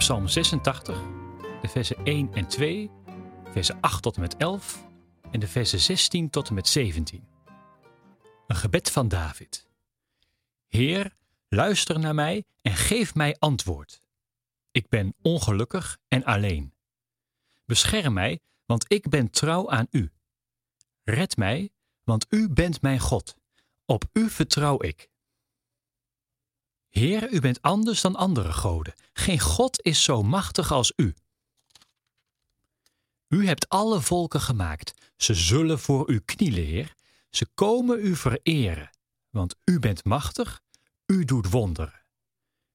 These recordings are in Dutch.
Psalm 86, de versen 1 en 2, versen 8 tot en met 11 en de versen 16 tot en met 17. Een gebed van David. Heer, luister naar mij en geef mij antwoord. Ik ben ongelukkig en alleen. Bescherm mij, want ik ben trouw aan u. Red mij, want u bent mijn God. Op u vertrouw ik. Heer, u bent anders dan andere goden. Geen God is zo machtig als u. U hebt alle volken gemaakt. Ze zullen voor u knielen, Heer. Ze komen u vereren, want u bent machtig, u doet wonderen.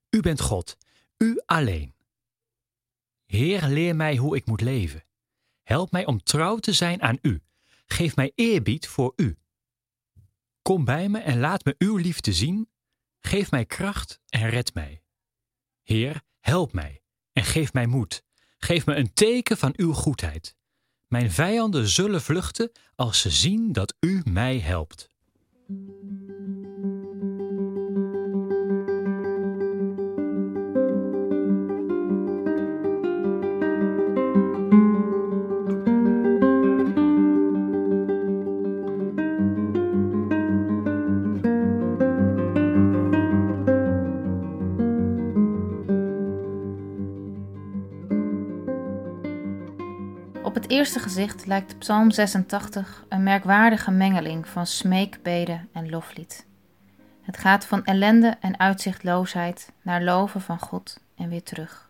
U bent God, u alleen. Heer, leer mij hoe ik moet leven. Help mij om trouw te zijn aan u. Geef mij eerbied voor u. Kom bij me en laat me uw liefde zien. Geef mij kracht en red mij. Heer, help mij en geef mij moed. Geef me een teken van uw goedheid. Mijn vijanden zullen vluchten als ze zien dat u mij helpt. Op het eerste gezicht lijkt Psalm 86 een merkwaardige mengeling van smeekbeden en loflied. Het gaat van ellende en uitzichtloosheid naar loven van God en weer terug.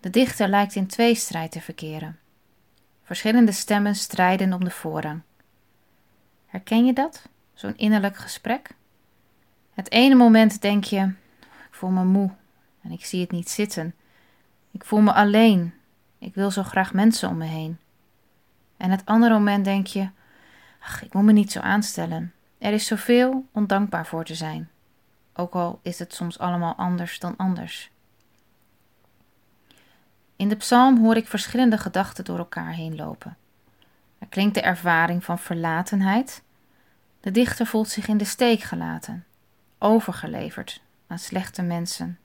De dichter lijkt in tweestrijd te verkeren. Verschillende stemmen strijden om de voorrang. Herken je dat, zo'n innerlijk gesprek? Het ene moment denk je: ik voel me moe en ik zie het niet zitten. Ik voel me alleen ik wil zo graag mensen om me heen. En het andere moment denk je: ach, ik moet me niet zo aanstellen. Er is zoveel om dankbaar voor te zijn. Ook al is het soms allemaal anders dan anders. In de psalm hoor ik verschillende gedachten door elkaar heen lopen. Er klinkt de ervaring van verlatenheid. De dichter voelt zich in de steek gelaten, overgeleverd aan slechte mensen.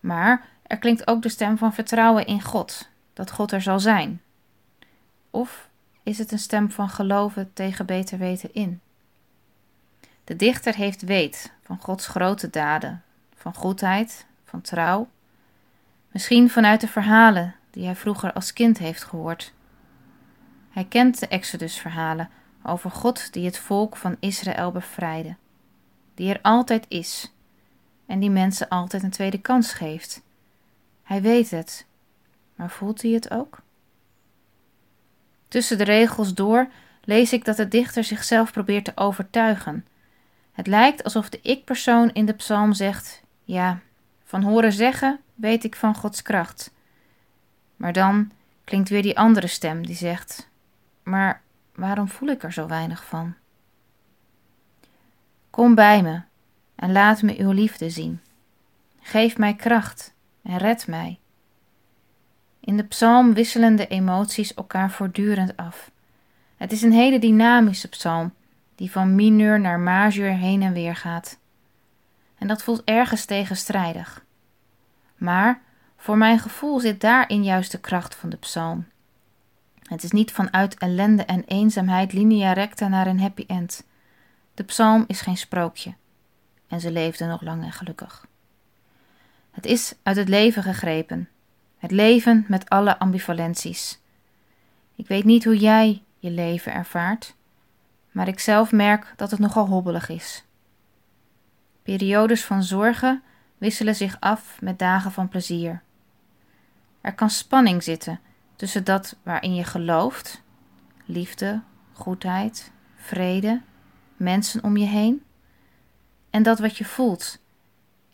Maar er klinkt ook de stem van vertrouwen in God, dat God er zal zijn. Of is het een stem van geloven tegen beter weten in? De dichter heeft weet van Gods grote daden, van goedheid, van trouw. Misschien vanuit de verhalen die hij vroeger als kind heeft gehoord. Hij kent de Exodus-verhalen over God die het volk van Israël bevrijdde, die er altijd is en die mensen altijd een tweede kans geeft hij weet het, maar voelt hij het ook? Tussen de regels door lees ik dat de dichter zichzelf probeert te overtuigen. Het lijkt alsof de ik-persoon in de psalm zegt: Ja, van horen zeggen weet ik van Gods kracht. Maar dan klinkt weer die andere stem die zegt: Maar waarom voel ik er zo weinig van? Kom bij me en laat me uw liefde zien. Geef mij kracht en red mij. In de psalm wisselen de emoties elkaar voortdurend af. Het is een hele dynamische psalm, die van mineur naar majeur heen en weer gaat. En dat voelt ergens tegenstrijdig. Maar voor mijn gevoel zit daarin juist de kracht van de psalm. Het is niet vanuit ellende en eenzaamheid linea recta naar een happy end. De psalm is geen sprookje. En ze leefde nog lang en gelukkig. Het is uit het leven gegrepen. Het leven met alle ambivalenties. Ik weet niet hoe jij je leven ervaart, maar ik zelf merk dat het nogal hobbelig is. Periodes van zorgen wisselen zich af met dagen van plezier. Er kan spanning zitten tussen dat waarin je gelooft, liefde, goedheid, vrede, mensen om je heen, en dat wat je voelt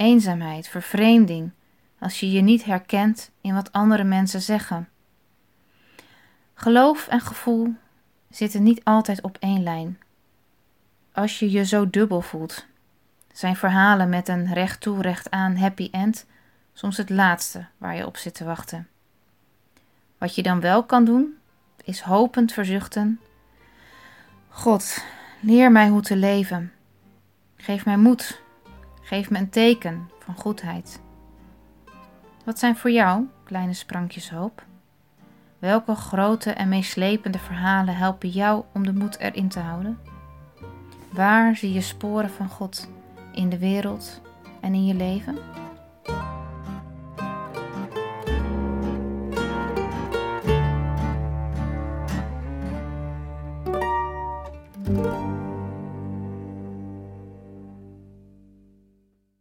eenzaamheid, vervreemding, als je je niet herkent in wat andere mensen zeggen. Geloof en gevoel zitten niet altijd op één lijn. Als je je zo dubbel voelt, zijn verhalen met een recht toe, recht aan happy end soms het laatste waar je op zit te wachten. Wat je dan wel kan doen, is hopend verzuchten: God, leer mij hoe te leven. Geef mij moed Geef me een teken van goedheid. Wat zijn voor jou kleine sprankjes hoop? Welke grote en meeslepende verhalen helpen jou om de moed erin te houden? Waar zie je sporen van God in de wereld en in je leven?